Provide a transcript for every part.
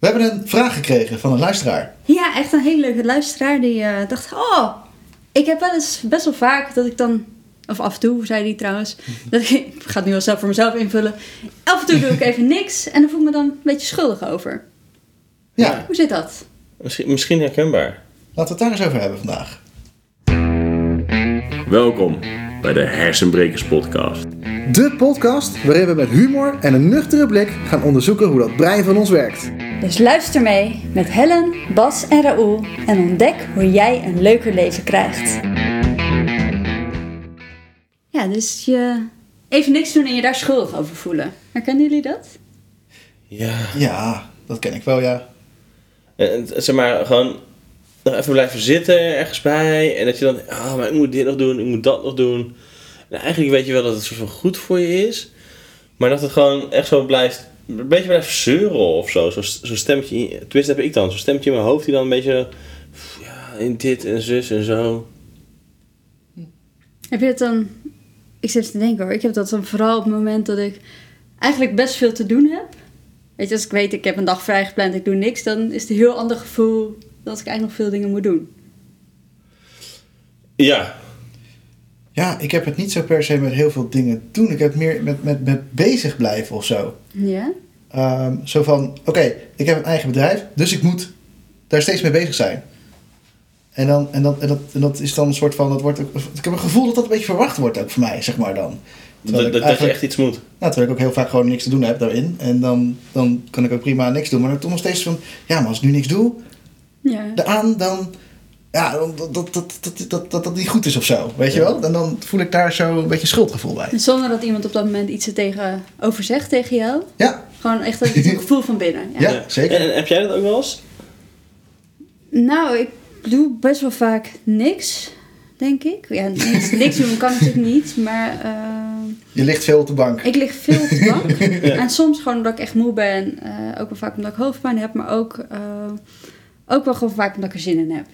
We hebben een vraag gekregen van een luisteraar. Ja, echt een hele leuke luisteraar die eh, dacht... Oh, ik heb wel eens best wel vaak dat ik dan... Of af en toe, zei hij trouwens. Dat ik, ik ga het nu wel zelf voor mezelf invullen. Af en toe doe ik even niks. En dan voel ik me dan een beetje schuldig over. Ja, Hoe zit dat? Misschien, misschien herkenbaar. laten we het daar eens over hebben vandaag. Welkom bij de Hersenbrekers Podcast. De podcast waarin we met humor en een nuchtere blik gaan onderzoeken hoe dat brein van ons werkt. Dus luister mee met Helen, Bas en Raoul. En ontdek hoe jij een leuker leven krijgt. Ja, dus je even niks doen en je daar schuldig over voelen. Herkennen jullie dat? Ja. Ja, dat ken ik wel, ja. En, en zeg maar, gewoon nog even blijven zitten ergens bij. En dat je dan, ah, maar ik moet dit nog doen, ik moet dat nog doen. En eigenlijk weet je wel dat het soort van goed voor je is. Maar dat het gewoon echt zo blijft, een beetje blijft zeuren of zo. Zo'n zo stemmetje, in- tenminste heb ik dan, zo'n stemmetje in mijn hoofd die dan een beetje, ja, in dit en zus en zo. Heb je het dan... Ik zit te denken hoor. Ik heb dat dan vooral op het moment dat ik eigenlijk best veel te doen heb. Weet je, als ik weet ik heb een dag vrijgepland ik doe niks. Dan is het een heel ander gevoel als ik eigenlijk nog veel dingen moet doen. Ja, Ja, ik heb het niet zo per se met heel veel dingen doen. Ik heb het meer met, met, met bezig blijven of zo. Ja? Ehm, zo van, oké, ik heb een eigen bedrijf, dus ik moet daar steeds mee bezig zijn. En, dan, en, dat, en, dat, en dat is dan een soort van, dat wordt ook, ik heb een gevoel dat dat een beetje verwacht wordt ook voor mij, zeg maar dan. Dat, dat, dat je eigenlijk- echt iets moet. Nou, terwijl ik ook heel vaak gewoon niks te doen heb daarin. En dan, dan kan ik ook prima niks doen. Maar dan toch nog steeds van, ja, maar als ik nu niks doe, Ja. aan, dan, ja, dat, dat, dat, dat, dat, niet goed is of zo, weet je wel? En dan voel ik daar zo een beetje schuldgevoel bij. En Zonder dat iemand op dat moment iets er tegenover zegt tegen jou. Ja, Gewoon echt dat een gevoel van binnen. Ja. Ja. zeker. En, en heb jij dat ook wel eens? Nou, ik doe best wel vaak niks, denk ik. Ja, niks, niks doen kan natuurlijk niet, maar eh, je ligt veel op de bank. ik lig veel op de bank. En soms gewoon omdat ik echt moe ben. eh, ook wel vaak omdat ik hoofdpijn heb, maar ook, eh, ook wel gewoon vaak omdat ik er zin in heb.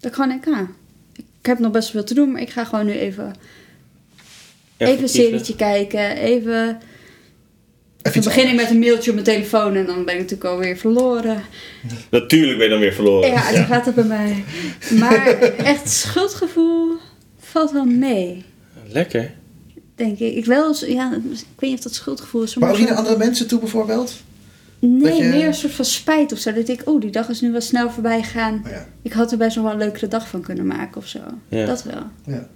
Dat ik gewoon denk, ah, ik heb nog best wel veel te doen, maar ik ga gewoon nu even, even een serietje kijken. Even, Even dan begin ik met een mailtje op mijn telefoon en dan ben ik natuurlijk alweer verloren. Natuurlijk ben je dan weer verloren. Ja, dan gaat het bij mij. Maar echt schuldgevoel valt wel mee, Lekker. denk ik. Ik, wel, ja, ik weet niet of dat schuldgevoel is. Maar ook zo- niet naar andere mensen toe bijvoorbeeld? Nee, dat je- meer een soort van spijt of zo. Dat ik, oh, die dag is nu wel snel voorbij gegaan. Oh ja. Ik had er best nog wel een leukere dag van kunnen maken of zo. Ja. Dat wel. Ja.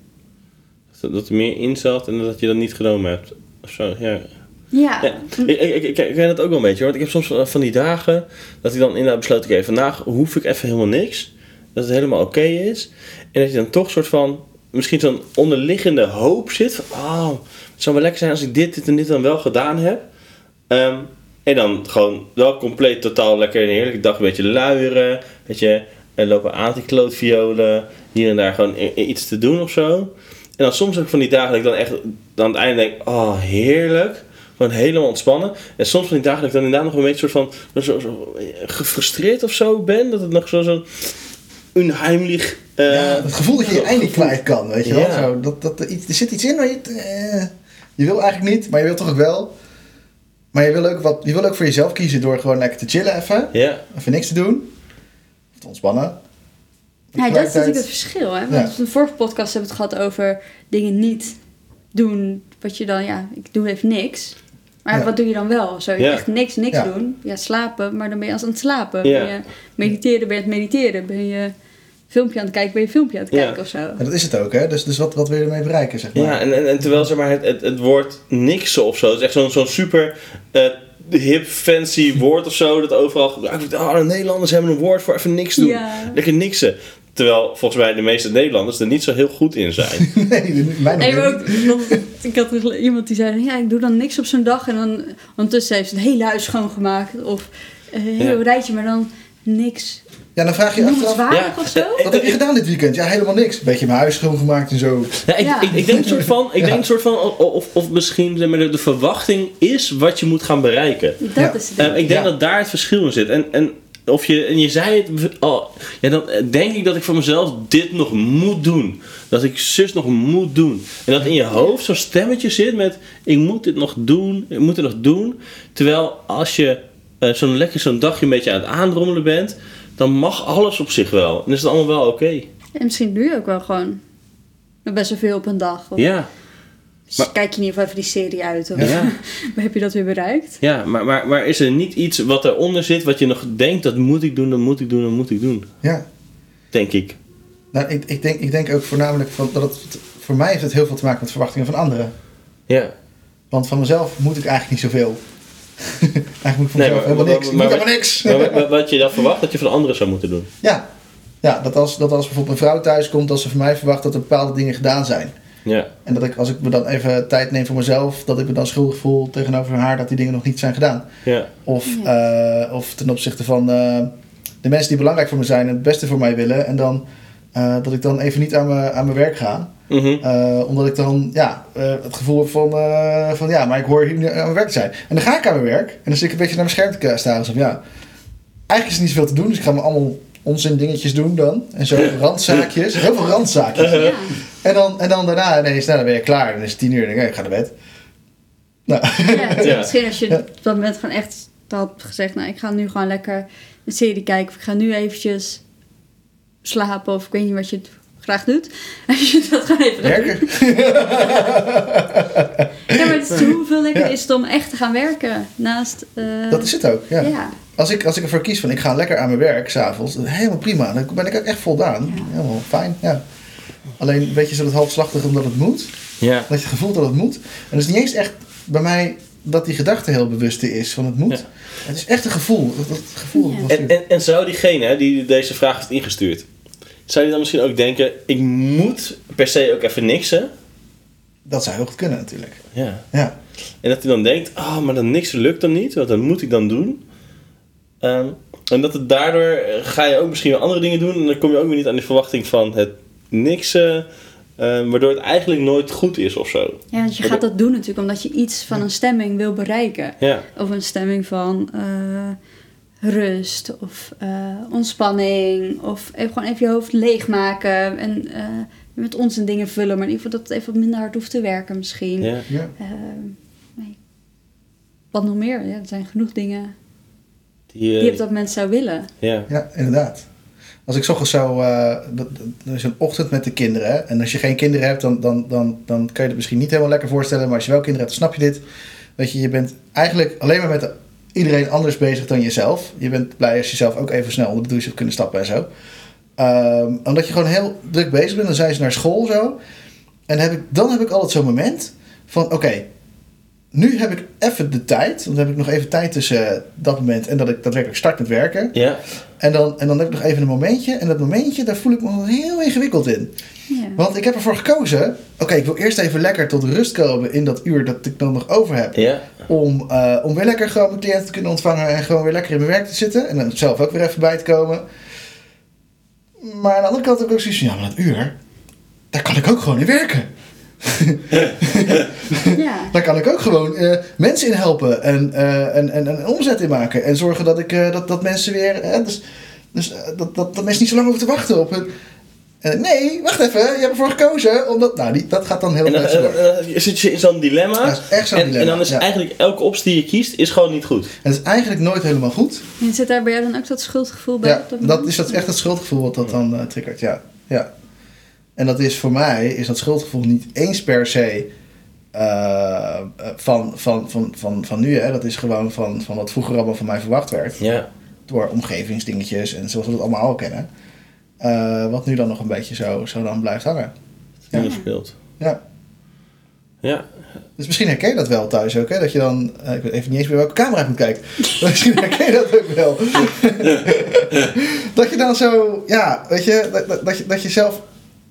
Dat, dat er meer in zat en dat je dat niet genomen hebt. Of zo, ja. Ja, ja. Ik, ik, ik, ik ken het ook wel een beetje hoor. Want ik heb soms van die dagen dat ik dan inderdaad besloot, oké, vandaag hoef ik even helemaal niks. Dat het helemaal oké is. En dat je dan toch soort van, misschien zo'n onderliggende hoop zit. Van, oh, het zou wel lekker zijn als ik dit, dit en dit dan wel gedaan heb. Ehm, en dan gewoon wel compleet totaal lekker een heerlijke dag. Een beetje luieren. Weet je, en lopen aan te klootviolen. Hier en daar gewoon iets te doen of zo. En dan soms heb ik van die dagen dat ik dan echt dan aan het einde denk, oh heerlijk. Gewoon helemaal ontspannen. En soms van die dagen dat ik dan inderdaad nog een beetje soort van zo, zo, gefrustreerd of zo ben. Dat het nog zo zo'n unheimlich... eh, ja, het gevoel dat je je eind niet kwijt kan, weet je wel? Ja. Zo, dat, dat, er, iets, er zit iets in waar je... eh, je wil eigenlijk niet, maar je wil toch ook wel. Maar je wil ook, wat, je wil ook voor jezelf kiezen door gewoon lekker te chillen even. Ja, Even niks te doen. Of te ontspannen. ja dat is natuurlijk het verschil. Hè? Want Ja. in de vorige podcast hebben we het gehad over dingen niet doen. Wat je dan, ja, ik doe even niks. Maar Ja. wat doe je dan wel? Zou je Ja. echt niks, niks Ja. doen? Ja, slapen, maar dan ben je als aan het slapen. Ja. Ben je mediteren, ben je aan het mediteren. Ben je filmpje aan het kijken, ben je filmpje aan het Ja. kijken of zo. En dat is het ook, hè? Dus, dus wat, wat wil je ermee bereiken, zeg maar? ja en, en, en terwijl zeg maar, het, het, het woord niksen of zo, het is echt zo'n zo'n super eh, hip, fancy woord of zo, dat overal gebruikt wordt. Oh, de Nederlanders hebben een woord voor even niks doen. Ja. Lekker niksen. Terwijl volgens mij de meeste Nederlanders er niet zo heel goed in zijn. nee, mij nog ook, ik had iemand die zei, ja, ik doe dan niks op zo'n dag. En dan ondertussen heeft ze het hele huis schoongemaakt. Of eh, een heel Ja. rijtje, maar dan niks. Ja, dan vraag je achteraf... Ja. of zo. Wat heb je gedaan dit weekend? Ja, helemaal niks. Beetje mijn huis schoongemaakt en zo. Ja, ik, Ja. ik, ik denk een soort van, ik Ja. denk een soort van of, of, misschien zeg maar, de, de verwachting is wat je moet gaan bereiken. Dat Ja. is het. Eh, ik denk Ja. dat daar het verschil in zit. En, en, of je, en je zei het al, ja, dan denk ik dat ik voor mezelf dit nog moet doen. Dat ik zus nog moet doen. En dat in je hoofd zo'n stemmetje zit met: ik moet dit nog doen, ik moet het nog doen. Terwijl als je eh, zo'n lekker zo'n dagje een beetje aan het aandrommelen bent, dan mag alles op zich wel. En is het allemaal wel oké. En misschien je ook wel gewoon best wel veel op een dag. Of Ja, maar- kijk je in ieder geval even die serie uit. Of Ja. heb je dat weer bereikt? ja maar, maar, maar is er niet iets wat eronder zit wat je nog denkt, dat moet ik doen, dat moet ik doen, dat moet ik doen? Ja. Denk ik. Nou, ik, ik, denk, ik denk ook voornamelijk van dat het, voor mij heeft het heel veel te maken met verwachtingen van anderen. Ja. Want van mezelf moet ik eigenlijk niet zoveel. eigenlijk moet ik van Nee, helemaal niks. Maar- helemaal niks. Maar wat- wat, wat je dan verwacht dat je van anderen zou moeten doen. Ja, ja dat, als, dat als bijvoorbeeld een vrouw thuis komt, dat ze van mij verwacht dat er bepaalde dingen gedaan zijn. Ja. En dat ik, als ik me dan even tijd neem voor mezelf, dat ik me dan schuldig voel tegenover haar dat die dingen nog niet zijn gedaan. Ja. Of, eh, of ten opzichte van eh, de mensen die belangrijk voor me zijn en het beste voor mij willen. En dan eh, dat ik dan even niet aan, me, aan mijn werk ga. Mhm. Eh, omdat ik dan ja, eh, het gevoel heb van, eh, van ja, maar ik hoor hier niet aan mijn werk te zijn. En dan ga ik aan mijn werk en dan zit ik een beetje naar mijn scherm te staren. Van, ja, eigenlijk is er niet zoveel te doen, dus ik ga me allemaal onzin dingetjes doen dan. En zo randzaakjes, heel veel randzaakjes. Ja. En dan, en dan daarna ineens, nou, dan ben je klaar. Dan is het tien uur en dan denk ik, ik ga naar bed. Nou, Ja, Ja. Misschien als je Ja. op dat moment gewoon echt had gezegd... Nou, ik ga nu gewoon lekker een serie kijken. Of ik ga nu eventjes slapen. Of ik weet niet wat je graag doet. Als je dat gewoon even werken. Ja, maar het is hoeveel lekker Ja. is het om echt te gaan werken. Naast... eh, Dat is het ook, ja. ja. Als ik, als ik ervoor kies van ik ga lekker aan mijn werk s'avonds, helemaal prima. Dan ben ik ook echt voldaan. Ja. Helemaal fijn, ja. Alleen een beetje zo dat halfslachtig omdat het moet. Ja. Dat je het gevoel dat het moet. En het is niet eens echt bij mij dat die gedachte heel bewust is van het moet. Ja. Het is echt een gevoel. Dat, dat gevoel Ja. dat En, en, en zou diegene hè, die deze vraag heeft ingestuurd, zou die dan misschien ook denken, ik moet per se ook even niksen? dat zou heel goed kunnen natuurlijk. Ja. Ja. En dat hij dan denkt, oh, maar dat niks lukt dan niet, want dat moet ik dan doen. Ehm, en dat het daardoor eh, ga je ook misschien wel andere dingen doen en dan kom je ook weer niet aan die verwachting van het niksen, eh, waardoor het eigenlijk nooit goed is of zo. ja, want je gaat dat doen natuurlijk omdat je iets van een stemming wil bereiken. Ja, Of een stemming van eh, rust of eh, ontspanning. Of even, gewoon even je hoofd leegmaken. En eh, met ons en dingen vullen. Maar in ieder geval dat het even wat minder hard hoeft te werken misschien. ja, ja. Eh, nee. Wat nog meer? Ja, er zijn genoeg dingen die, die je op dat moment zou willen. ja, Ja, inderdaad. Als ik 's ochtends zo... eh, dat, dat- er is een ochtend met de kinderen. hè. En als je geen kinderen hebt, dan, dan, dan, dan kan je het misschien niet helemaal lekker voorstellen. Maar als je wel kinderen hebt, dan snap je dit. Weet je, je bent eigenlijk alleen maar met de- iedereen anders bezig dan jezelf. Je bent blij als je zelf ook even snel onder de douche hebt kunnen stappen en zo. Ehm, omdat je gewoon heel druk bezig bent. Dan zijn ze naar school zo. En heb ik, dan heb ik altijd zo'n moment van... Oké, nu heb ik even de tijd. Want dan heb ik nog even tijd tussen eh, dat moment en dat ik daadwerkelijk start met werken. ja, En dan, en dan heb ik nog even een momentje. En dat momentje, daar voel ik me nog heel ingewikkeld in. Ja. Want ik heb ervoor gekozen. Oké, ik wil eerst even lekker tot rust komen in dat uur dat ik dan nog over heb. ja, Om, eh, om weer lekker gewoon mijn cliënten te kunnen ontvangen. En gewoon weer lekker in mijn werk te zitten. En dan zelf ook weer even bij te komen. Maar aan de andere kant heb ik ook zoiets van, ja, maar dat uur, daar kan ik ook gewoon in werken. Ja. Daar kan ik ook gewoon eh, mensen in helpen en, eh, en, en, en een omzet in maken. En zorgen dat, ik, eh, dat, dat mensen weer. dus dus dat, dat, dat mensen niet zo lang hoeven te wachten op hun. Eh, nee, wacht even, je hebt ervoor gekozen. Omdat, nou, die, dat gaat dan heel erg dan zit je in zo'n dilemma. Dat is echt zo'n en, dilemma, en dan is ja. eigenlijk elke optie die je kiest, is gewoon niet goed. En het is eigenlijk nooit helemaal goed. En zit daar bij jou dan ook dat schuldgevoel bij? Ja, dat dat is dat echt het schuldgevoel wat dat dan eh, triggert. Ja. ja. En dat is voor mij, is dat schuldgevoel niet eens per se eh, eh, van, van, van, van, van nu. Hè. Dat is gewoon van, van wat vroeger allemaal van mij verwacht werd. Ja, door omgevingsdingetjes en zoals we dat allemaal al kennen. Eh, wat nu dan nog een beetje zo, zo dan blijft hangen. Ja. je speelt. Ja. Ja, Dus misschien herken je dat wel thuis ook, hè? Dat je dan, eh, ik weet even niet eens meer welke camera ik moet kijken. Misschien herken je dat ook wel. dat je dan zo, ja, weet je, dat, dat, dat je, dat je zelf,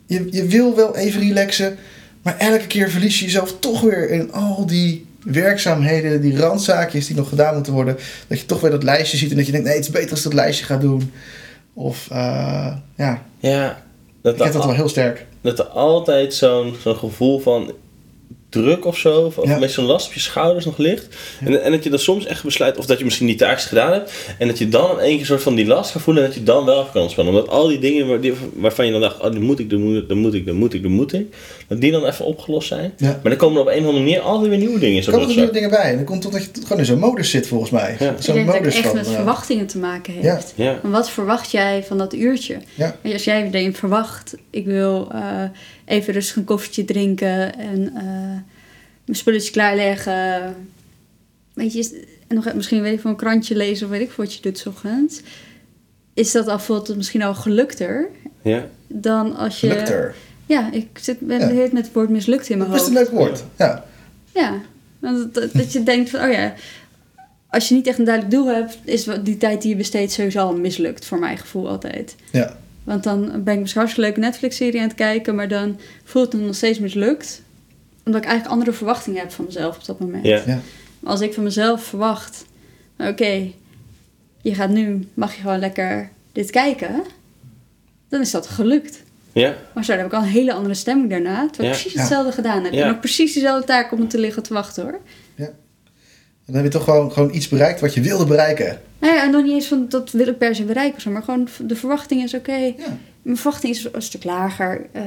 je, je wil wel even relaxen, maar elke keer verlies je jezelf toch weer in al die werkzaamheden, die randzaakjes die nog gedaan moeten worden. Dat je toch weer dat lijstje ziet en dat je denkt, nee, het is beter als ik dat lijstje ga doen. Of, eh, ja, ja. Dat, ik heb dat wel heel sterk. dat er altijd zo'n zo'n gevoel van druk of zo, of, of Ja. met zo'n last op je schouders nog ligt. En, en dat je dan soms echt besluit, of dat je misschien die taakjes gedaan hebt, en dat je dan in één keer soort van die last gaat voelen en dat je dan wel kan ontspannen. Omdat al die dingen waar, die- waarvan je dan dacht, oh, die moet ik, die moet ik, die moet ik, die moet ik, die moet ik, dat die dan even opgelost zijn. Ja. Maar dan komen er op een of andere manier altijd weer nieuwe dingen in Er komen er nieuwe dingen bij. En dan komt het omdat je gewoon in zo'n modus zit, volgens mij. Ja. Zo'n denk dat het modus echt van... met eh, verwachtingen te maken heeft. Ja. Ja. En wat verwacht jij van dat uurtje? Als jij denkt, verwacht, ik wil eh, even rustig een koffietje drinken en eh, mijn spulletje klaarleggen. Weet je, en nog misschien weet ik van een krantje lezen of weet ik wat je doet 's ochtends. Is dat al voelt het misschien al gelukter Ja. dan als je... Lukt er. Ja, ik zit ben Ja. met het woord mislukt in mijn Dat is hoofd. een leuk woord. Ja. Ja, want dat, dat je denkt van, oh ja, als je niet echt een duidelijk doel hebt, is die tijd die je besteedt sowieso al mislukt, voor mijn gevoel altijd. Ja. Want dan ben ik misschien een hartstikke leuke Netflix-serie aan het kijken, maar dan voelt het me nog steeds mislukt. Omdat ik eigenlijk andere verwachtingen heb van mezelf op dat moment. Ja. Ja. Maar als ik van mezelf verwacht, oké, je gaat nu, mag je gewoon lekker dit kijken, dan is dat gelukt. Ja. Maar zo, dan heb ik al een hele andere stemming daarna, terwijl ik Ja. precies Ja. hetzelfde gedaan heb. Ja. En ook precies dezelfde taak om te liggen te wachten hoor. En dan heb je toch gewoon, gewoon iets bereikt wat je wilde bereiken. Nou ja, en nog niet eens van dat wil ik per se bereiken, maar gewoon de verwachting is oké. Ja. Mijn verwachting is een stuk lager. Eh,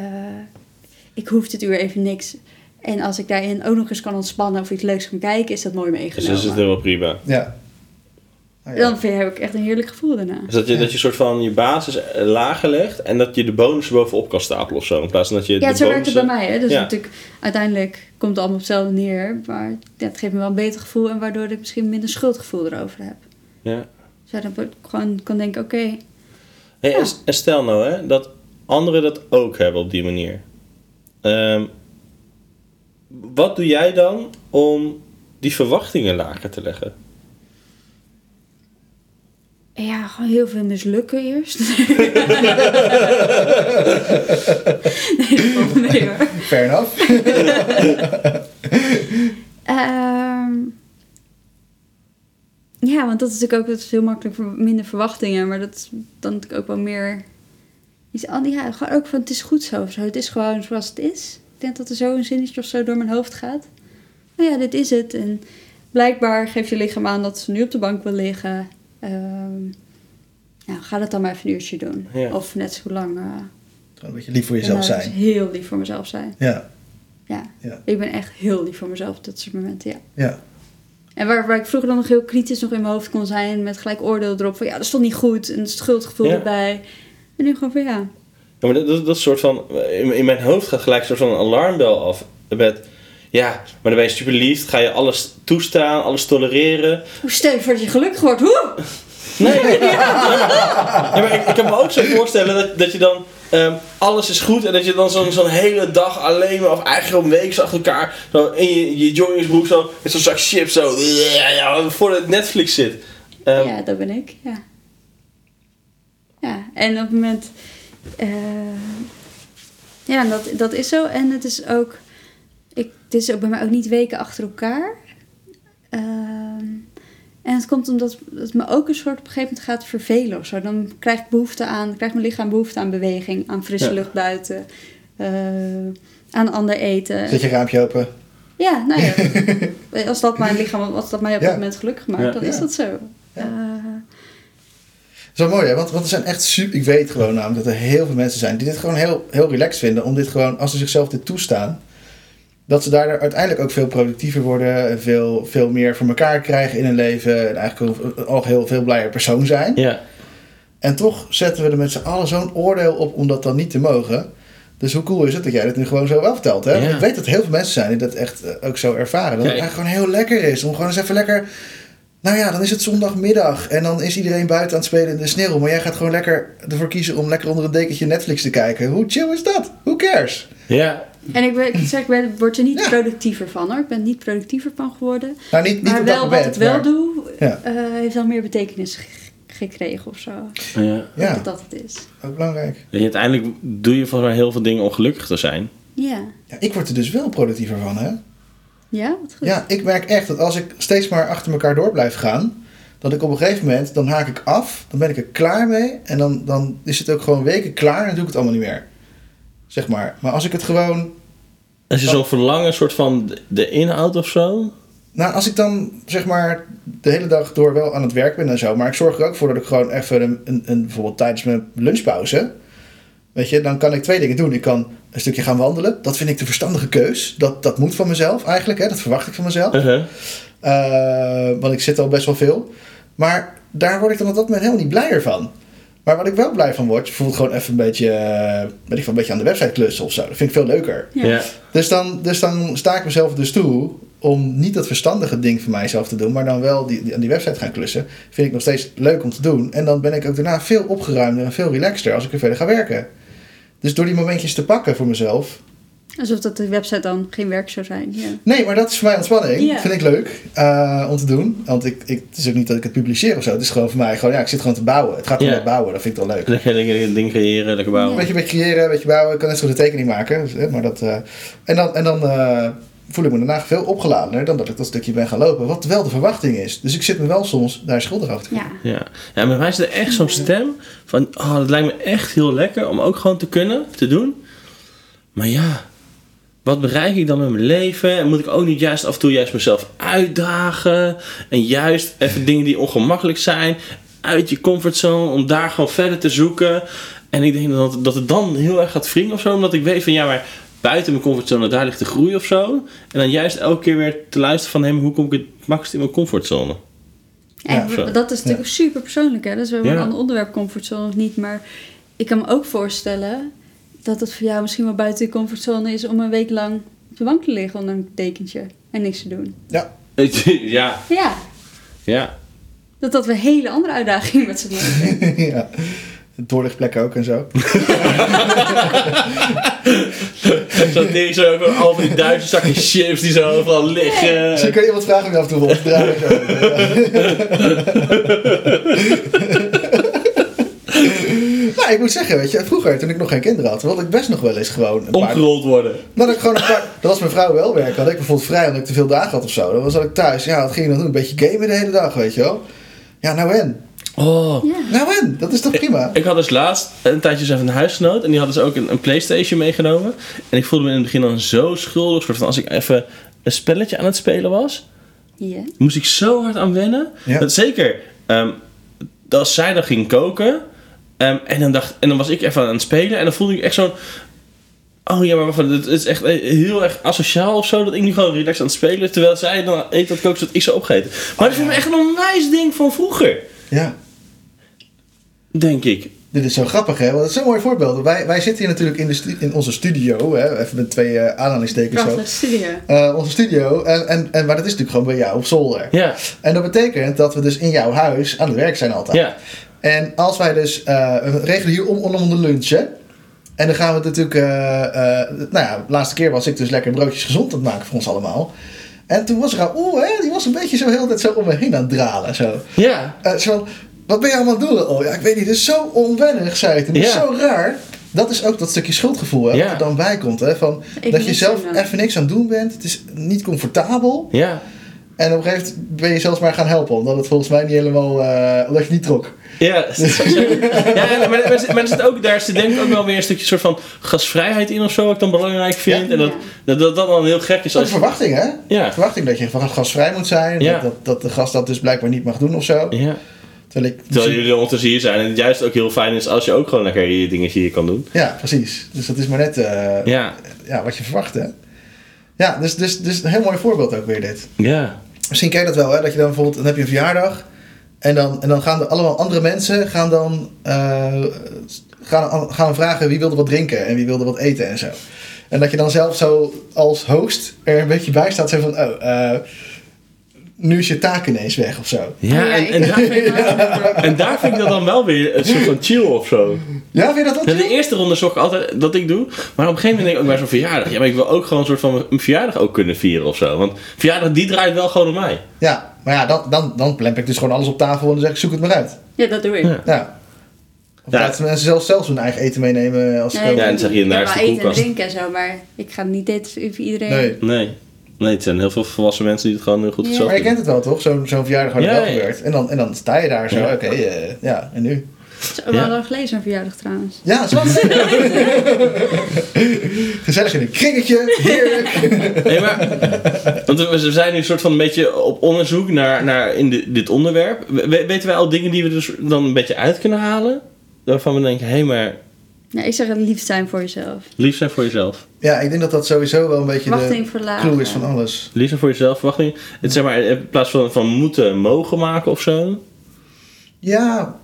ik hoef dit uur even niks. En als ik daarin ook nog eens kan ontspannen of iets leuks kan kijken, is dat mooi Dus meegenomen. dat is het helemaal prima. Ja. Ja. Dan vind, heb ik echt een heerlijk gevoel daarna. Dus dat je, dat je soort van je basis eh, lager legt en dat je de bonus bovenop kan stapelen of zo. In plaats van dat je Ja, de zo werkt het bij mij. Hè? Dus Ja. natuurlijk, uiteindelijk komt het allemaal op hetzelfde neer. Maar ja, het geeft me wel een beter gevoel. En waardoor ik misschien minder schuldgevoel erover heb. Ja. Dus dan ik gewoon kan denken, oké. Hey, Ja. en, en stel nou hè, dat anderen dat ook hebben op die manier. Ehm, wat doe jij dan om die verwachtingen lager te leggen? Ja, gewoon heel veel mislukken eerst. nee, nee hoor. Fair enough. Ehm, ja, want dat is natuurlijk ook dat is heel makkelijk voor minder verwachtingen, maar dat is dan natuurlijk ook wel meer Ja, gewoon ook van het is goed zo of zo. Het is gewoon zoals het is. Ik denk dat er zo een zinnetje of zo door mijn hoofd gaat. Nou ja, dit is het. En blijkbaar geeft je lichaam aan dat ze nu op de bank wil liggen. Nou, ga dat dan maar even een uurtje doen. Ja. Of net zo lang. eh, Gewoon een beetje lief voor jezelf zijn. Heel lief voor mezelf zijn. Ja. Ja. Ja. Ik ben echt heel lief voor mezelf op dat soort momenten, ja. Ja. En waar, waar ik vroeger dan nog heel kritisch nog in mijn hoofd kon zijn, met gelijk oordeel erop van ja, dat stond niet goed en schuldgevoel Ja. erbij. En nu gewoon van ja, Ja, maar dat, dat, dat soort van, in, in mijn hoofd gaat gelijk een soort van een alarmbel af. Met, ja, maar dan ben je super lief, ga je alles toestaan, alles tolereren. hoe stel je voor dat je gelukkig wordt? Hoe? Nee, ja, maar ik, ik kan me ook zo voorstellen dat, dat je dan ehm, alles is goed en dat je dan zo'n zo'n hele dag alleen maar, of eigenlijk een week achter elkaar, zo in je, je joggingsbroek zo, met zo'n zak chips zo, ja, het Netflix zit. Ehm, ja, dat ben ik, ja. Ja, en op het moment, eh, ja, dat, dat is zo. En het is ook, ik, het is ook bij mij ook niet weken achter elkaar. Ehm, en het komt omdat het me ook een soort op een gegeven moment gaat vervelen of zo. Dan krijg ik behoefte aan, krijgt mijn lichaam behoefte aan beweging, aan frisse Ja. lucht buiten, eh, aan ander eten. Zet je raampje open. Ja, nou ja. als dat mijn lichaam, als dat mij op Ja. dat moment gelukkig maakt, Ja. dan is dat zo. Ja. Eh, mooi, hè? Want, want er zijn echt super... Ik weet gewoon namelijk dat er heel veel mensen zijn die dit gewoon heel, heel relaxed vinden. Om dit gewoon, als ze zichzelf dit toestaan... Dat ze daardoor uiteindelijk ook veel productiever worden. En veel, veel meer voor elkaar krijgen in hun leven. En eigenlijk ook, heel veel blijer persoon zijn. ja. En toch zetten we er met z'n allen zo'n oordeel op om dat dan niet te mogen. Dus hoe cool is het dat jij dit nu gewoon zo wel vertelt, hè? Ja. ik weet dat heel veel mensen zijn die dat echt eh, ook zo ervaren. Dat het eigenlijk gewoon heel lekker is. Om gewoon eens even lekker... Nou ja, dan is het zondagmiddag en dan is iedereen buiten aan het spelen in de sneeuw. Maar jij gaat gewoon lekker ervoor kiezen om lekker onder een dekentje Netflix te kijken. Hoe chill is dat? Who cares? Ja, En ik, ben, ik zeg, ik ben, word er niet Ja. productiever van hoor. Ik ben niet productiever van geworden. Nou, niet, niet maar wel moment. wat ik wel maar- doe, Ja. eh, heeft wel meer betekenis ge- gekregen of zo. ja. Ja, Dat dat het is. ook belangrijk. En uiteindelijk doe je volgens mij heel veel dingen om gelukkig te zijn. Ja. Ja, ik word er dus wel productiever van, hè? Ja, wat goed. Ja, ik merk echt dat als ik steeds maar achter elkaar door blijf gaan, dat ik op een gegeven moment, dan haak ik af, dan ben ik er klaar mee en dan, dan is het ook gewoon weken klaar en dan doe ik het allemaal niet meer. Zeg maar. Maar als ik het gewoon Is er zo'n verlangen, soort van de- inhoud of zo? Nou, als ik dan zeg maar de hele dag door wel aan het werk ben en zo, maar ik zorg er ook voor dat ik gewoon even een, een, een bijvoorbeeld tijdens mijn lunchpauze, weet je, dan kan ik twee dingen doen. Ik kan een stukje gaan wandelen. Dat vind ik de verstandige keus. Dat, dat moet van mezelf eigenlijk, hè? dat verwacht ik van mezelf. Eh, want ik zit al best wel veel. Maar daar word ik dan op dat moment helemaal niet blijer van. Maar wat ik wel blij van word, bijvoorbeeld gewoon even een beetje, eh, weet ik veel, een beetje aan de website klussen of zo. Dat vind ik veel leuker. Ja. Ja. Dus dan, dus dan sta ik mezelf dus toe om niet dat verstandige ding voor mijzelf te doen, maar dan wel die, die, aan die website gaan klussen. Vind ik nog steeds leuk om te doen. En dan ben ik ook daarna veel opgeruimder en veel relaxter als ik er verder ga werken. Dus door die momentjes te pakken voor mezelf. Alsof dat de website dan geen werk zou zijn. Ja. Nee, maar dat is voor mij ontspanning. Ja. Vind ik leuk eh, om te doen. Want ik, ik, het is ook niet dat ik het publiceer of zo. Het is gewoon voor mij gewoon, ja, ik zit gewoon te bouwen. Het gaat om Ja. bouwen. Dat vind ik wel leuk. Lekker lekker ding creëren, lekker bouwen. Een beetje, beetje creëren, een beetje bouwen. Ik kan net zo goed een tekening maken. dus, hè, Maar dat, eh, en dan, en dan eh, voel ik me daarna veel opgeladener dan dat ik dat stukje ben gaan lopen. Wat wel de verwachting is. Dus ik zit me wel soms daar schuldig over te voelen. Ja. Ja. ja, bij mij is er echt zo'n stem van, oh, dat lijkt me echt heel lekker om ook gewoon te kunnen, te doen. Maar ja, wat bereik ik dan met mijn leven? En moet ik ook niet juist af en toe juist mezelf uitdagen? En juist even dingen die ongemakkelijk zijn, uit je comfortzone, om daar gewoon verder te zoeken. En ik denk dat, dat het dan heel erg gaat wringen of zo, omdat ik weet van, ja, maar buiten mijn comfortzone, daar ligt de groei of zo. En dan juist elke keer weer te luisteren van, maar hoe kom ik het makkelijkst in mijn comfortzone? En Ja, zo. dat is natuurlijk super persoonlijk, hè? Dat is wel Ja. een ander onderwerp, comfortzone of niet. Maar ik kan me ook voorstellen dat het voor jou misschien wel buiten je comfortzone is om een week lang op de bank te liggen onder een dekentje en niks te doen. Ja. ja, Ja, ja. dat dat weer hele andere uitdagingen met z'n allen. ja. Doorlichtplekken ook en zo. Zo'n ding zo, ook al van die Duitse zakken chips die zo overal liggen. Misschien kan je iemand vragen om je af en toe rond te draaien. Nou, ik moet zeggen, weet je, vroeger toen ik nog geen kinderen had, wilde ik best nog wel eens gewoon een paar... Omgerold worden. Dan had ik gewoon een paar... Dat was mijn vrouw wel werken. Had ik bijvoorbeeld vrij omdat ik te veel dagen had of zo. Dan was ik thuis. Ja, wat ging je dan doen? Een beetje gamen de hele dag, weet je wel. Ja, nou en? Oh. Ja. Nou en? Dat is toch prima? Ik had dus laatst een tijdje eens even een huisgenoot en die had dus ook een, een Playstation meegenomen. En ik voelde me in het begin dan zo schuldig, soort van als ik even een spelletje aan het spelen was, Ja. moest ik zo hard aan wennen. Ja. Dat zeker, ehm, dat als zij dan ging koken ehm, en, dan dacht, en dan was ik even aan het spelen en dan voelde ik echt zo'n... Oh ja, maar wacht het is echt heel erg asociaal of zo dat ik nu gewoon relaxed aan het spelen terwijl zij dan eet dat koken zodat ik ze opgeten. Maar dat vind ik echt een onwijs ding van vroeger, Ja. denk ik. Dit is zo grappig, hè? Want het is zo'n mooi voorbeeld. Wij, wij zitten hier natuurlijk in, de stu- in onze studio, hè? even met twee eh, aanhalingstekens zo. Prachtig studio. Eh, onze studio, en, en, en, maar dat is natuurlijk gewoon bij jou op zolder. Ja, En dat betekent dat we dus in jouw huis aan het werk zijn altijd. ja. En als wij dus, eh, we regelen hier om, om de lunchen. En dan gaan we het natuurlijk, eh, eh, nou ja, de laatste keer was ik dus lekker broodjes gezond aan het maken voor ons allemaal. En toen was Raoul, hè, die was een beetje zo heel tijd zo om me heen aan het dralen. Zo. Ja, Eh, zo van, wat ben je allemaal aan het doen? Oh ja, ik weet niet, het is zo onwennig, zei het. Het is Ja. zo raar. Dat is ook dat stukje schuldgevoel hè, Ja. wat er dan bij komt. Hè, van, dat je zelf even niks aan het doen bent. Het is niet comfortabel. ja. En op een gegeven moment ben je zelfs maar gaan helpen. Omdat het volgens mij niet helemaal, eh omdat je niet trok. Ja, ja maar, maar, maar er zit ook, daar zit denk ik ook wel weer een stukje soort van gasvrijheid in of zo, wat ik dan belangrijk vind. Ja. En dat, dat, dat dat dan heel gek is Dat is als... verwachting, hè? Ja, Verwachting dat je van gasvrij moet zijn. Ja. Dat, dat, dat de gast dat dus blijkbaar niet mag doen of zo. ja. Terwijl ik... Terwijl jullie ondertussen hier zijn en het juist ook heel fijn is als je ook gewoon lekker je dingetje hier kan doen. Ja, precies. Dus dat is maar net eh, ja. Ja, wat je verwacht, hè? Ja, dus, dus, dus een heel mooi voorbeeld ook weer dit. ja, Misschien ken je dat wel, hè? Dat je dan bijvoorbeeld, dan heb je een verjaardag. En dan, en dan gaan er allemaal andere mensen gaan dan eh, gaan, gaan vragen wie wilde wat drinken en wie wilde wat eten en zo. En dat je dan zelf zo als host er een beetje bij staat. Zo van, oh, eh, nu is je taak ineens weg of zo. ja. Oh ja, en, ik en, daar, vind wel- en daar vind ik dat dan wel weer een soort van chill of zo. Ja, vind je dat Ja, ook? de eerste ronde zorg ik altijd dat ik doe. Maar op een gegeven moment denk ik ook bij zo'n verjaardag. Ja, maar ik wil ook gewoon een soort van mijn verjaardag ook kunnen vieren of zo. Want verjaardag die draait wel gewoon om mij. Ja, maar ja, dan, dan, dan plemp ik dus gewoon alles op tafel en dan zeg ik zoek het maar uit. Ja, dat doe ik. Ja. Ja. Of Ja. laten mensen zelfs, zelfs hun eigen eten meenemen als ze Nee, komen. Ja, en dan zeg je, ik is de wel eten en drinken en zo, maar ik ga niet eten voor iedereen. Nee. Nee. Nee, het zijn heel veel volwassen mensen die het gewoon heel goed Ja. zelf Maar je kent het wel toch? Zo'n zo'n verjaardag waar dat Ja, wel ja. gebeurt. En dan, en dan sta je daar zo, Ja. oké, eh, ja, en nu? Het is ook Ja. wel lang geleden zo'n verjaardag trouwens. Ja, zo. Gezellig in een kringetje, heerlijk. Nee, maar, want we we zijn nu een soort van een beetje op onderzoek naar, naar in di- dit onderwerp. We- weten wij al dingen die we dus dan een beetje uit kunnen halen? Waarvan we denken, hé, hey, maar Ja, ik zeg het liefst zijn voor jezelf. lief zijn voor jezelf. Ja, ik denk dat dat sowieso wel een beetje Verwachting de verlagen. clue is van alles. Lief zijn voor jezelf, verwachting. Het zeg maar, in plaats van, van moeten, mogen maken of zo. Ja,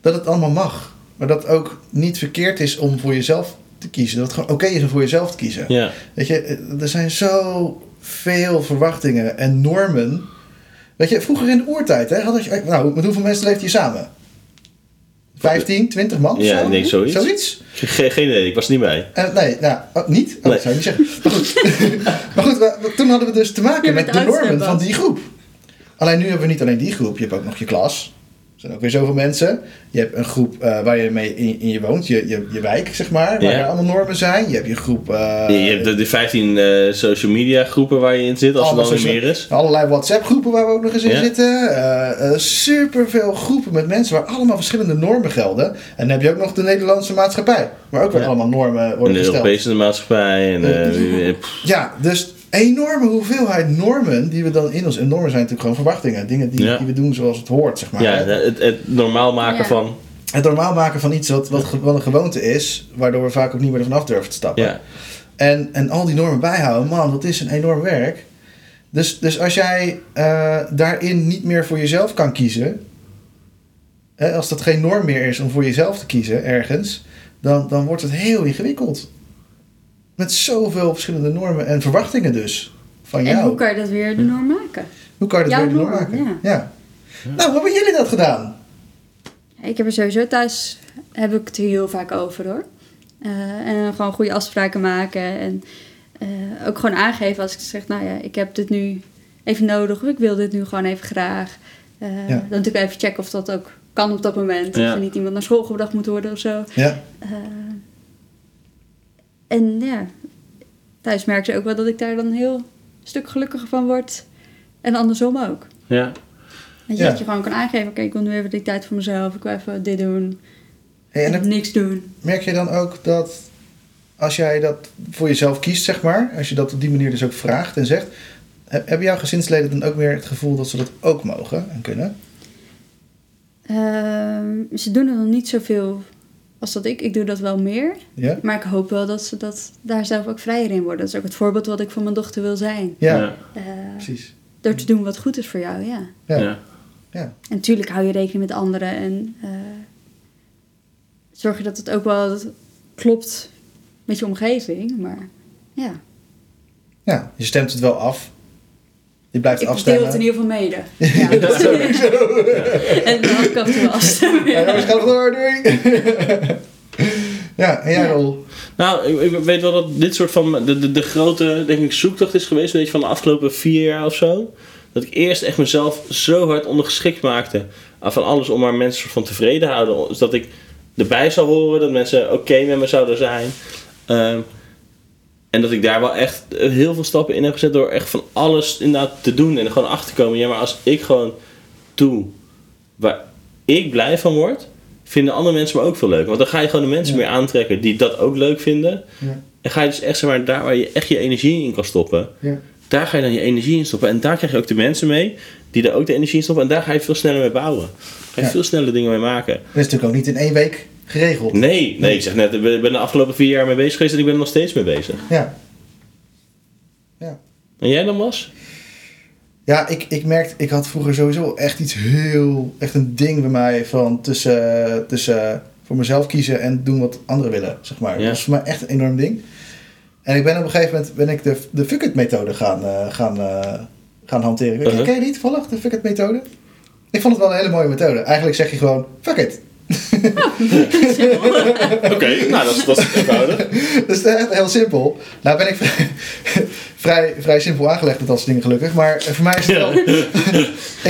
dat het allemaal mag. Maar dat het ook niet verkeerd is om voor jezelf te kiezen. Dat het gewoon oké is om voor jezelf te kiezen. Ja, Weet je, er zijn zo veel verwachtingen en normen. Weet je, vroeger in de oertijd, hè, had je, nou, met hoeveel mensen leefde je samen? 15, 20 man? of Ja, zo? denk zoiets. Zoiets? Ge- geen idee, ik was er niet bij. En, nee, nou, oh, niet? Oh, Nee. dat zou je niet zeggen. Maar goed, maar goed we- we- toen hadden we dus te maken Ja, met met de normen van die groep. Alleen nu hebben we niet alleen die groep, je hebt ook nog je klas. Er zijn ook weer zoveel mensen. Je hebt een groep eh, waar je mee in, in je woont, je, je, je wijk zeg maar, waar Ja. er allemaal normen zijn. Je hebt je groep... eh, je hebt de, de 15 eh, social media groepen waar je in zit, als er dan meer is. Allerlei WhatsApp-groepen waar we ook nog eens in Ja. zitten. Eh super veel groepen met mensen waar allemaal verschillende normen gelden. En dan heb je ook nog de Nederlandse maatschappij, waar ook weer Ja. allemaal normen En worden de gesteld. Europese maatschappij. En, Ja, dus enorme hoeveelheid normen die we dan in ons. En normen zijn natuurlijk gewoon verwachtingen. Dingen die, Ja. die we doen zoals het hoort, zeg maar. ja, het, het normaal maken Ja. van. Het normaal maken van iets wat, wat een gewoonte is, waardoor we vaak ook niet meer ervan af durven te stappen. Ja, En, en al die normen bijhouden, man, dat is een enorm werk. Dus, dus als jij eh, daarin niet meer voor jezelf kan kiezen, hè, als dat geen norm meer is om voor jezelf te kiezen ergens, dan, dan wordt het heel ingewikkeld. Met zoveel verschillende normen en verwachtingen dus. Van En jou. hoe kan je dat weer de norm maken? Hoe kan je dat Jouw weer norm norm, maken? ja. Ja. Nou, hoe hebben jullie dat gedaan? Ik heb er sowieso thuis, heb ik het er heel vaak over hoor. Eh, en gewoon goede afspraken maken. En eh, ook gewoon aangeven als ik zeg, nou ja, ik heb dit nu even nodig. Of ik wil dit nu gewoon even graag. Eh, Ja. Dan natuurlijk even checken of dat ook kan op dat moment. Ja. Of er niet iemand naar school gebracht moet worden of zo. Ja. En ja, thuis merken ze ook wel dat ik daar dan een heel stuk gelukkiger van word. En andersom ook. ja. Dat je, Ja. dat je gewoon kan aangeven, oké, ik wil nu even die tijd voor mezelf. Ik wil even dit doen. Hey, en niks doen. merk je dan ook dat als jij dat voor jezelf kiest, zeg maar, als je dat op die manier dus ook vraagt en zegt, he- hebben jouw gezinsleden dan ook meer het gevoel dat ze dat ook mogen en kunnen? Ehm, ze doen er nog niet zoveel als dat ik. Ik doe dat wel meer. Ja? Maar ik hoop wel dat ze dat daar zelf ook vrijer in worden. Dat is ook het voorbeeld wat ik voor mijn dochter wil zijn. Ja, Ja. Eh, precies. door te doen wat goed is voor jou, ja. Ja. Ja. Ja. En natuurlijk hou je rekening met anderen en eh, zorg je dat het ook wel klopt met je omgeving. Maar ja, ja, je stemt het wel af. Je blijft ik deel afstemmen. het in ieder geval mede. Ja. en dan kan ik wel afstemmen. Ja, jongens, ga nog door, doei! ja, en jij Ja. Rol? Nou, ik, ik weet wel dat dit soort van de, de, de grote denk ik, zoektocht is geweest, weet je, van de afgelopen vier jaar of zo. Dat ik eerst echt mezelf zo hard ondergeschikt maakte aan van alles om maar mensen soort van tevreden te houden. Dus dat ik erbij zou horen, dat mensen oké met me zouden zijn. Ehm, en dat ik daar wel echt heel veel stappen in heb gezet door echt van alles inderdaad te doen en er gewoon achter te komen. Ja, maar als ik gewoon doe waar ik blij van word, vinden andere mensen me ook veel leuk. Want dan ga je gewoon de mensen Ja. meer aantrekken die dat ook leuk vinden. Ja. En ga je dus echt zeg maar, daar waar je echt je energie in kan stoppen, Ja. daar ga je dan je energie in stoppen. En daar krijg je ook de mensen mee die er ook de energie in stoppen. En daar ga je veel sneller mee bouwen. Ga je veel sneller dingen mee maken. Dat is natuurlijk ook niet in één week geregeld. Nee, nee, ik zeg net, ik ben de afgelopen vier jaar mee bezig geweest en ik ben er nog steeds mee bezig. Ja. Ja. En jij dan was? Ja, ik, ik merkte, ik had vroeger sowieso echt iets heel, echt een ding bij mij van tussen, tussen voor mezelf kiezen en doen wat anderen willen, zeg maar. Ja. Dat was voor mij echt een enorm ding. En ik ben op een gegeven moment ben ik de, de fuck it methode gaan, eh, gaan, eh, gaan hanteren. Ken- Uh-huh. Ken je die toevallig, de fuck it methode? Ik vond het wel een hele mooie methode. Eigenlijk zeg je gewoon, fuck it. Oké, nou dat is, dat is eenvoudig. Dat is echt heel simpel. Nou ben ik vrij, vrij, vrij simpel aangelegd met dat soort dingen gelukkig. Maar voor mij is het wel...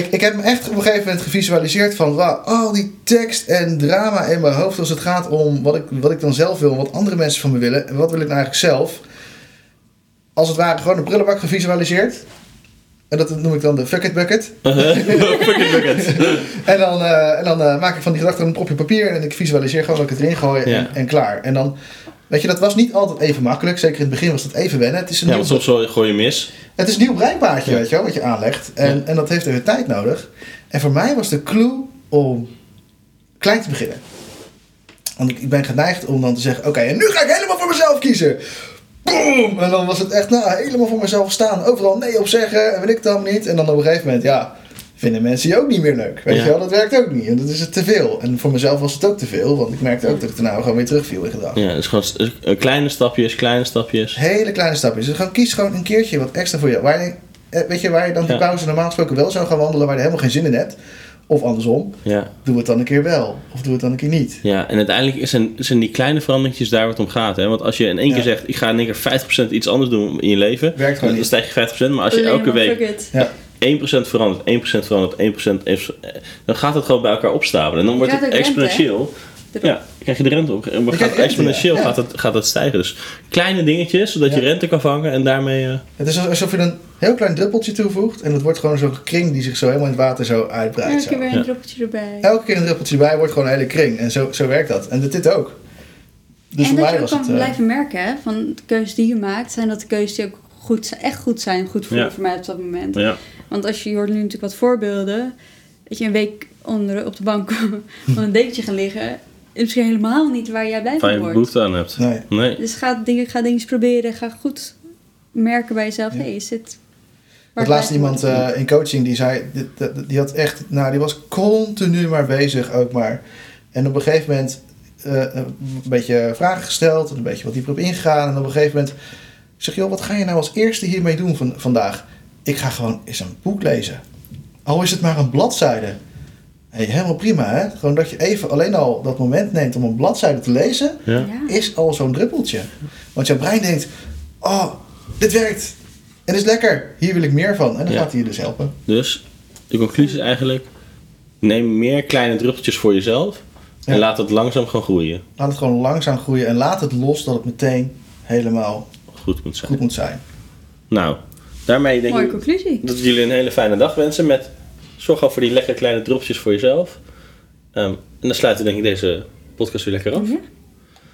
ik, ik heb me echt op een gegeven moment gevisualiseerd van... Al die tekst en drama in mijn hoofd als het gaat om wat ik, wat ik dan zelf wil... Wat andere mensen van me willen. En wat wil ik nou eigenlijk zelf? Als het ware gewoon een prullenbak gevisualiseerd. En dat noem ik dan de fuck it bucket. Fuck it, bucket. En dan, eh, en dan eh, maak ik van die gedachten een propje papier en ik visualiseer gewoon dat ik het erin gooi en, Ja. en klaar. En dan, weet je, dat was niet altijd even makkelijk. Zeker in het begin was dat even wennen. Het is een, Ja, nieuw, want soms gooi je mis. het is een nieuw breinpaadje, Ja. weet je wel, wat je aanlegt. En, Ja. en dat heeft even tijd nodig. En voor mij was de clue om klein te beginnen. Want ik, ik ben geneigd om dan te zeggen, oké, en nu ga ik helemaal voor mezelf kiezen. Boom! En dan was het echt, nou, helemaal voor mezelf staan. Overal nee op zeggen, en weet ik dan niet. En dan op een gegeven moment, ja, vinden mensen je ook niet meer leuk. Weet Ja. je wel, dat werkt ook niet. En dat is het te veel. En voor mezelf was het ook te veel, want ik merkte ook dat ik daarna gewoon weer terugviel in gedrag. Ja, dus gewoon s- eh, kleine stapjes, kleine stapjes. Hele kleine stapjes. Dus gewoon kies gewoon een keertje wat extra voor je. Waar je eh, weet je, waar je dan die Ja. pauze normaal gesproken wel zou gaan wandelen, waar je helemaal geen zin in hebt. Of andersom, Ja. doe het dan een keer wel. Of doe het dan een keer niet. Ja, en uiteindelijk zijn, zijn die kleine veranderingjes daar wat om gaat. Hè? Want als je in één Ja. keer zegt, ik ga in één keer 50% iets anders doen in je leven, Werkt gewoon dan niet. stijg je 50%. Maar als je Alleen elke week fuck it. Ja. 1% verandert, 1% verandert, 1%, even- dan gaat het gewoon bij elkaar opstapelen. En dan wordt het rente, exponentieel. Ja, krijg je de rente op. En krijgt gaat rente, exponentieel ja. Gaat, het, gaat het stijgen. Dus kleine dingetjes, zodat je rente kan vangen en daarmee... eh, Het is alsof je een heel klein druppeltje toevoegt. En het wordt gewoon zo'n kring die zich zo helemaal in het water zo uitbreidt. Elke Zo. keer weer een Ja. druppeltje erbij. Elke keer een druppeltje bij wordt gewoon een hele kring. En zo, zo werkt dat. En dat dit ook. Dus en voor dat mij je ook was kan het... eh, blijven merken hè, van de keuzes die je maakt, zijn dat de keuzes die ook goed, zijn- echt goed zijn, goed voelen Ja. voor mij op dat moment. ja. Want als je, je hoort nu natuurlijk wat voorbeelden, dat je een week onder op de bank van een dekentje gaan liggen, is misschien helemaal niet waar jij blij Waar van je wordt. behoefte aan hebt. Nee. Nee. Dus ga dingen, ga dingen proberen, ga goed merken bij jezelf, Ja. hey, is dit... Waar was laatst ik blij iemand eh, in coaching die zei, dit- dit- die had echt, nou die was continu maar bezig ook maar. En op een gegeven moment eh, een beetje vragen gesteld en een beetje wat dieper op ingegaan. En op een gegeven moment zeg je, joh, wat ga je nou als eerste hiermee doen van, vandaag? Ik ga gewoon eens een boek lezen. Al is het maar een bladzijde. Hey, helemaal prima hè. Gewoon dat je even alleen al dat moment neemt om een bladzijde te lezen Ja. Is al zo'n druppeltje. Want jouw brein denkt, oh, dit werkt. En is lekker. Hier wil ik meer van. En dan Ja. gaat hij je dus helpen. Dus de conclusie is eigenlijk: neem meer kleine druppeltjes voor jezelf en Ja. laat het langzaam gaan groeien. Laat het gewoon langzaam groeien en laat het los dat het meteen helemaal Goed moet zijn. goed moet zijn. Nou, daarmee denk Mooie ik conclusie. dat we jullie een hele fijne dag wensen met zorg gewoon voor die lekkere kleine druppeltjes voor jezelf. Ehm, en dan sluiten we denk ik deze podcast weer lekker af. Ja.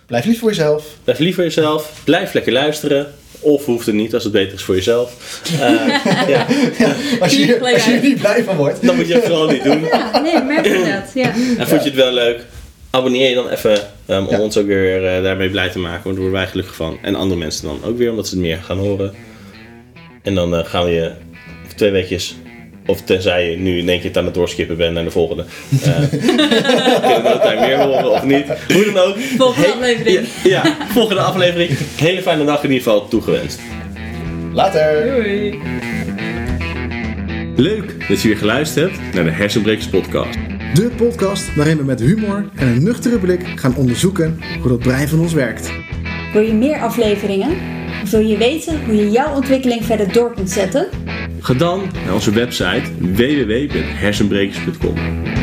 Blijf lief voor jezelf. Blijf lief voor jezelf, blijf lekker luisteren. Of hoeft het niet als het beter is voor jezelf. Eh, ja, Als je, als je hier niet blij van wordt. dan moet je het gewoon niet doen. Ja, nee, merk je dat. Ja. En vond je het wel leuk? Abonneer je dan even ehm, om Ja. ons ook weer eh, daarmee blij te maken. Want daar worden wij gelukkig van. En andere mensen dan ook weer, omdat ze het meer gaan horen. En dan eh, gaan we je twee weekjes, of tenzij je nu in één keer het aan het doorskippen bent naar de volgende. eh kunnen we dat meer horen of niet. Hoe dan ook. Volgende aflevering. Ja, ja, volgende aflevering. Hele fijne dag in ieder geval toegewenst. Later. Doei. Leuk dat je weer geluisterd hebt naar de Hersenbrekers podcast. De podcast waarin we met humor en een nuchtere blik gaan onderzoeken hoe dat brein van ons werkt. Wil je meer afleveringen? Of wil je weten hoe je jouw ontwikkeling verder door kunt zetten? Ga dan naar onze website www.hersenbrekers.com.